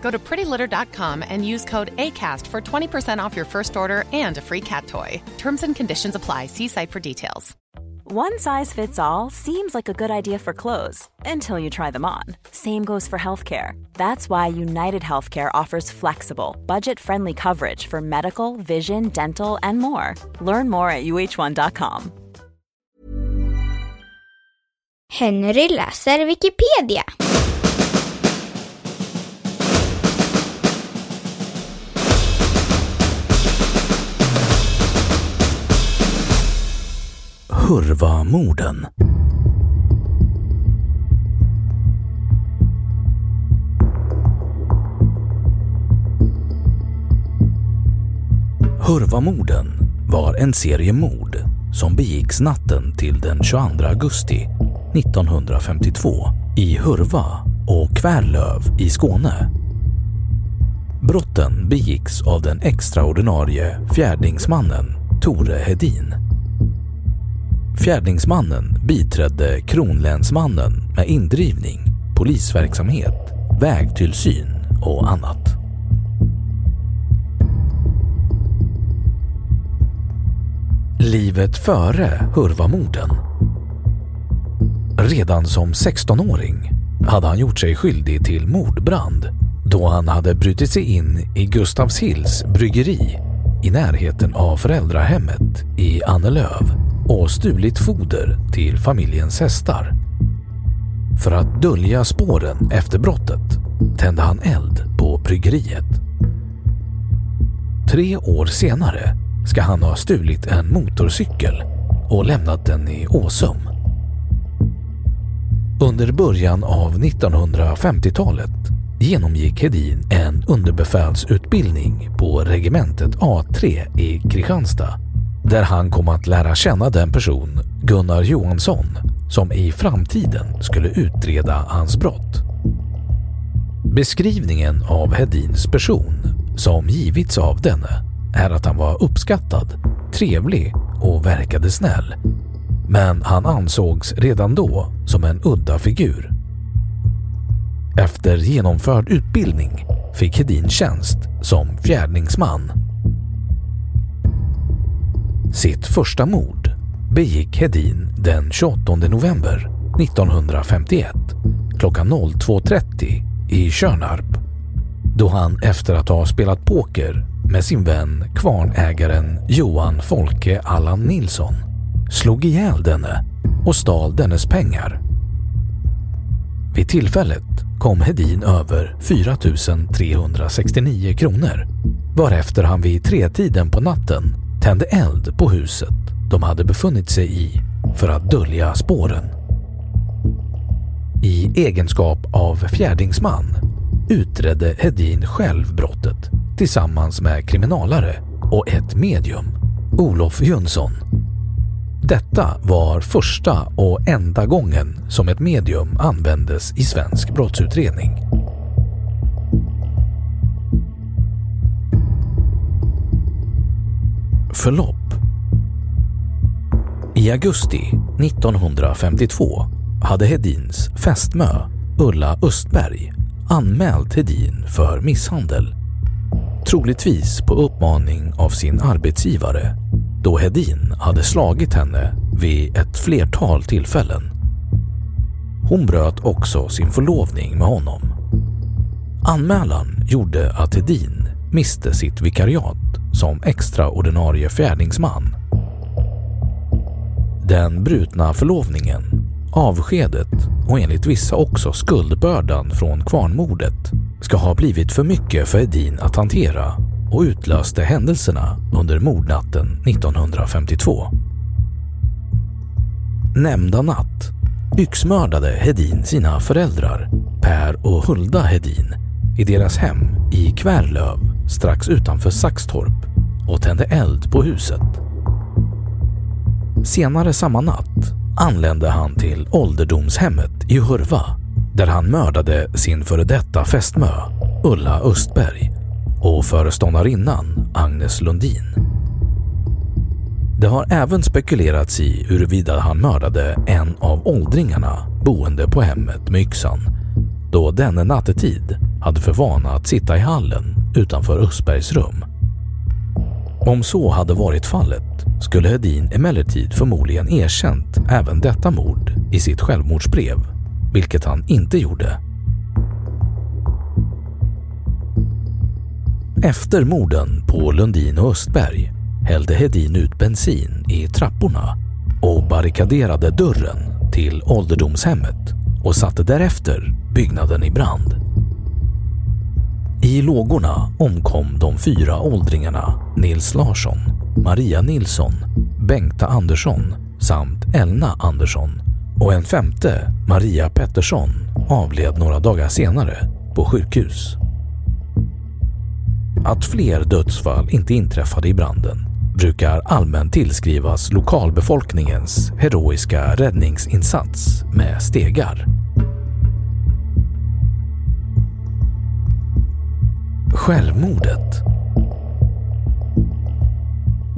Go to prettylitter.com and use code ACAST for 20% off your first order and a free cat toy. Terms and conditions apply. See site for details. One size fits all seems like a good idea for clothes until you try them on. Same goes for healthcare. That's why United Healthcare offers flexible, budget friendly coverage for medical, vision, dental, and more. Learn more at uh1.com. Henry läser Wikipedia. Kurvamorden. Hurvamorden var en serie mord som begicks natten till den 22 augusti 1952 i Hurva och Kvärlöv i Skåne. Brotten begicks av den extraordinarie fjärdingsmannen Tore Hedin. Fjärdingsmannen biträdde kronlänsmannen med indrivning, polisverksamhet, vägtillsyn och annat. Livet före Hurvamorden. Redan som 16-åring hade han gjort sig skyldig till mordbrand då han hade brutit sig in i Gustavshills bryggeri i närheten av föräldrahemmet i Annelöv och stulit foder till familjens hästar. För att dölja spåren efter brottet tände han eld på bryggeriet. Tre år senare ska han ha stulit en motorcykel och lämnat den i Åsum. Under början av 1950-talet genomgick Hedin en underbefälsutbildning på regementet A3 i Kristianstad där han kom att lära känna den person, Gunnar Johansson, som i framtiden skulle utreda hans brott. Beskrivningen av Hedins person som givits av denne är att han var uppskattad, trevlig och verkade snäll. Men han ansågs redan då som en udda figur. Efter genomförd utbildning fick Hedin tjänst som fjärdingsman sitt första mord begick Hedin den 28 november 1951 klockan 02.30 i Tjörnarp då han efter att ha spelat poker med sin vän kvarnägaren Johan Folke Allan Nilsson slog ihjäl denne och stal dennes pengar. Vid tillfället kom Hedin över 4 369 kronor varefter han vid tretiden på natten tände eld på huset de hade befunnit sig i för att dölja spåren. I egenskap av fjärdingsman utredde Hedin själv brottet tillsammans med kriminalare och ett medium, Olof Jönsson. Detta var första och enda gången som ett medium användes i svensk brottsutredning. Förlopp I augusti 1952 hade Hedins fästmö Ulla Östberg anmält Hedin för misshandel. Troligtvis på uppmaning av sin arbetsgivare då Hedin hade slagit henne vid ett flertal tillfällen. Hon bröt också sin förlovning med honom. Anmälan gjorde att Hedin miste sitt vikariat som extraordinarie fjärdingsman. Den brutna förlovningen, avskedet och enligt vissa också skuldbördan från kvarnmordet ska ha blivit för mycket för Edin att hantera och utlöste händelserna under mordnatten 1952. Nämnda natt yxmördade Hedin sina föräldrar Per och Hulda Hedin i deras hem i Kvärlöv strax utanför Saxtorp och tände eld på huset. Senare samma natt anlände han till ålderdomshemmet i Hurva där han mördade sin före detta fästmö Ulla Östberg och föreståndarinnan Agnes Lundin. Det har även spekulerats i huruvida han mördade en av åldringarna boende på hemmet med yxan då denne nattetid hade för vana att sitta i hallen utanför Östbergs rum. Om så hade varit fallet skulle Hedin emellertid förmodligen erkänt även detta mord i sitt självmordsbrev, vilket han inte gjorde. Efter morden på Lundin och Östberg hällde Hedin ut bensin i trapporna och barrikaderade dörren till ålderdomshemmet och satte därefter byggnaden i brand. I lågorna omkom de fyra åldringarna Nils Larsson, Maria Nilsson, Bengta Andersson samt Elna Andersson och en femte, Maria Pettersson, avled några dagar senare på sjukhus. Att fler dödsfall inte inträffade i branden brukar allmänt tillskrivas lokalbefolkningens heroiska räddningsinsats med stegar. Självmordet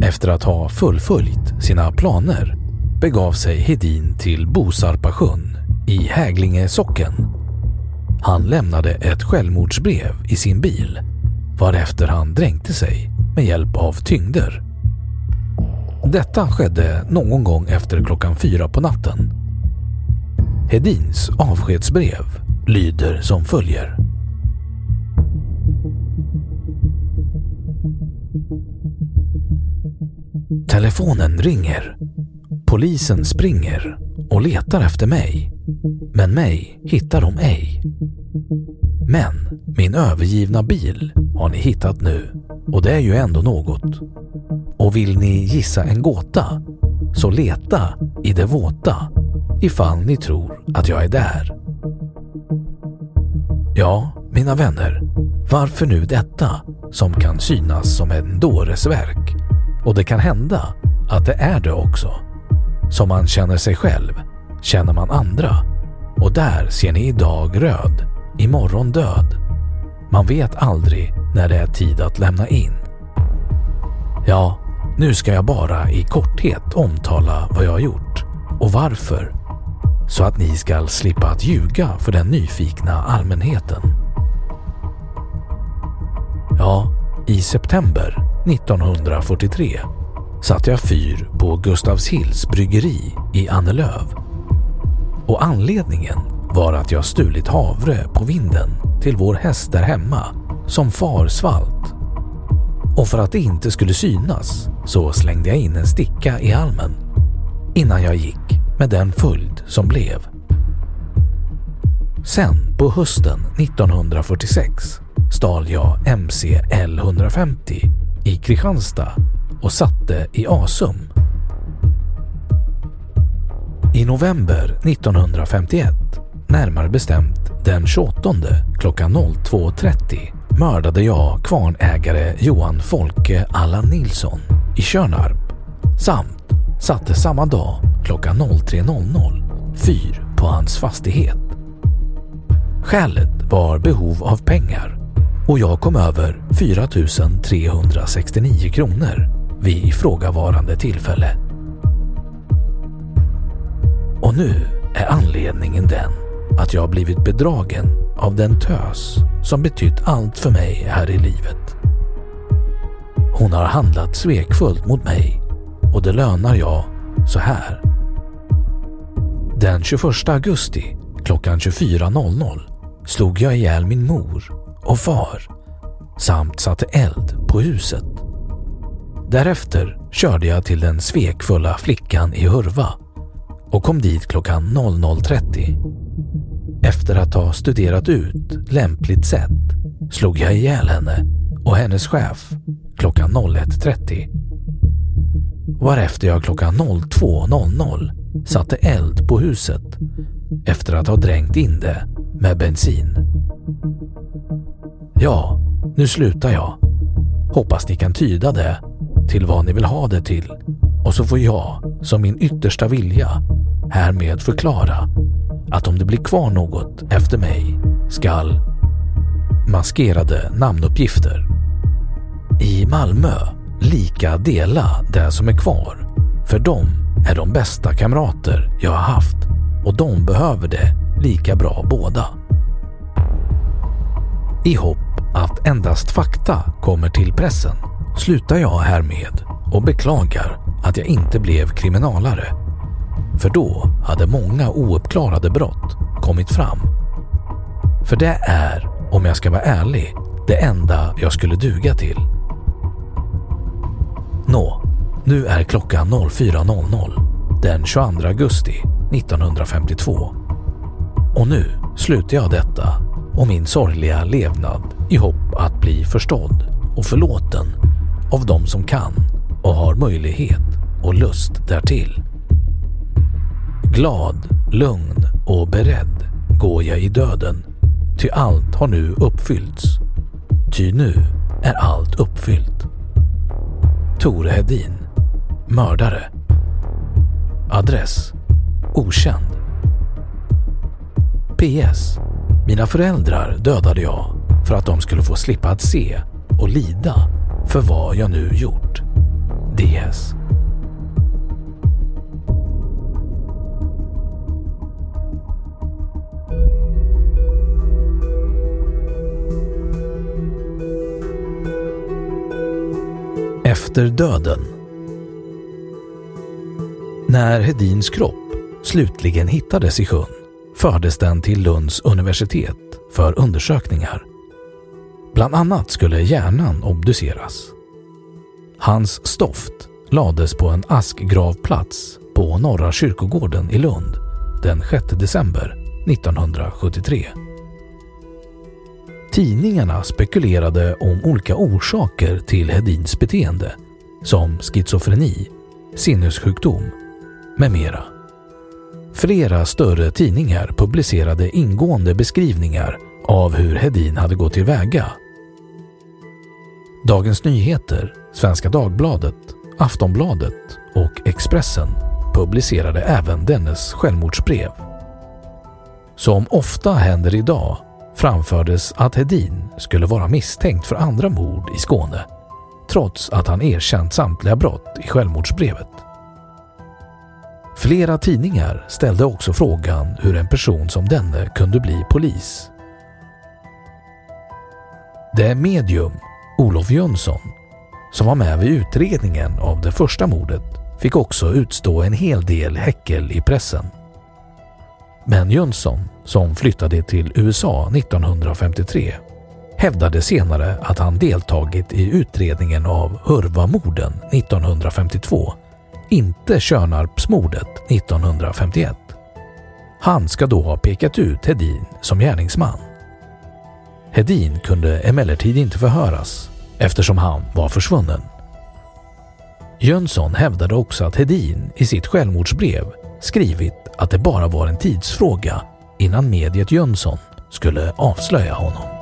Efter att ha fullföljt sina planer begav sig Hedin till Bosarpasjön i Häglinge socken. Han lämnade ett självmordsbrev i sin bil varefter han dränkte sig med hjälp av tyngder. Detta skedde någon gång efter klockan fyra på natten. Hedins avskedsbrev lyder som följer. Telefonen ringer. Polisen springer och letar efter mig. Men mig hittar de ej. Men min övergivna bil har ni hittat nu och det är ju ändå något. Och vill ni gissa en gåta så leta i det våta ifall ni tror att jag är där. Ja, mina vänner, varför nu detta som kan synas som en dåres verk? Och det kan hända att det är det också. Som man känner sig själv känner man andra. Och där ser ni idag röd, imorgon död. Man vet aldrig när det är tid att lämna in. Ja, nu ska jag bara i korthet omtala vad jag har gjort och varför. Så att ni ska slippa att ljuga för den nyfikna allmänheten. Ja, i september 1943 satte jag fyr på Gustavshills bryggeri i Annelöv. Och anledningen var att jag stulit havre på vinden till vår häst där hemma som far svalt. Och för att det inte skulle synas så slängde jag in en sticka i halmen innan jag gick med den följd som blev. Sen på hösten 1946 stal jag MC L150 i Kristianstad och satte i Asum. I november 1951, närmare bestämt den 28 klockan 02.30 mördade jag kvarnägare Johan Folke Allan Nilsson i Tjörnarp samt satte samma dag klockan 03.00 fyr på hans fastighet. Skälet var behov av pengar och jag kom över 4 369 kronor vid ifrågavarande tillfälle. Och nu är anledningen den att jag blivit bedragen av den tös som betytt allt för mig här i livet. Hon har handlat svekfullt mot mig och det lönar jag så här. Den 21 augusti klockan 24.00 slog jag ihjäl min mor och far samt satte eld på huset. Därefter körde jag till den svekfulla flickan i Hurva och kom dit klockan 00.30. Efter att ha studerat ut lämpligt sätt slog jag ihjäl henne och hennes chef klockan 01.30. Varefter jag klockan 02.00 satte eld på huset efter att ha dränkt in det med bensin. Ja, nu slutar jag. Hoppas ni kan tyda det till vad ni vill ha det till och så får jag, som min yttersta vilja, härmed förklara att om det blir kvar något efter mig skall maskerade namnuppgifter. I Malmö lika dela det som är kvar. För de är de bästa kamrater jag har haft och de behöver det lika bra båda. I hopp att endast fakta kommer till pressen slutar jag härmed och beklagar att jag inte blev kriminalare. För då hade många ouppklarade brott kommit fram. För det är, om jag ska vara ärlig, det enda jag skulle duga till. Nå, nu är klockan 04.00 den 22 augusti 1952. Och nu slutar jag detta och min sorgliga levnad i hopp att bli förstådd och förlåten av de som kan och har möjlighet och lust därtill. Glad, lugn och beredd går jag i döden, ty allt har nu uppfyllts. Ty nu är allt uppfyllt. Tore Hedin, mördare. Adress okänd. PS. Mina föräldrar dödade jag för att de skulle få slippa att se och lida för vad jag nu gjort. DS. Efter döden. När Hedins kropp slutligen hittades i sjön fördes den till Lunds universitet för undersökningar. Bland annat skulle hjärnan obduceras. Hans stoft lades på en askgravplats på Norra kyrkogården i Lund den 6 december 1973. Tidningarna spekulerade om olika orsaker till Hedins beteende som schizofreni, sinnessjukdom med mera. Flera större tidningar publicerade ingående beskrivningar av hur Hedin hade gått tillväga. Dagens Nyheter, Svenska Dagbladet, Aftonbladet och Expressen publicerade även dennes självmordsbrev. Som ofta händer idag framfördes att Hedin skulle vara misstänkt för andra mord i Skåne trots att han erkänt samtliga brott i självmordsbrevet. Flera tidningar ställde också frågan hur en person som denne kunde bli polis. Det medium, Olof Jönsson, som var med vid utredningen av det första mordet fick också utstå en hel del häckel i pressen. Men Jönsson, som flyttade till USA 1953, hävdade senare att han deltagit i utredningen av Hurvamorden 1952 inte Tjörnarpsmordet 1951. Han ska då ha pekat ut Hedin som gärningsman. Hedin kunde emellertid inte förhöras eftersom han var försvunnen. Jönsson hävdade också att Hedin i sitt självmordsbrev skrivit att det bara var en tidsfråga innan mediet Jönsson skulle avslöja honom.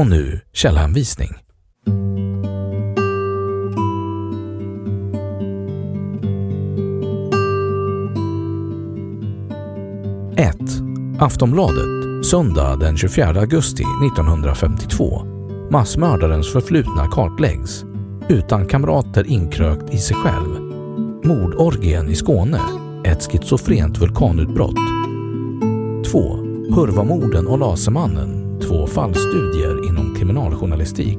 Och nu källhänvisning. Aftonbladet, söndag den 24 augusti 1952. Massmördarens förflutna kartläggs. Utan kamrater inkrökt i sig själv. Mordorgien i Skåne. Ett schizofrent vulkanutbrott. 2. Hurvamorden och Lasermannen. Två fallstudier inom kriminaljournalistik.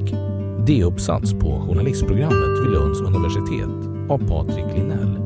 D-uppsats på journalistprogrammet vid Lunds universitet av Patrik Linell.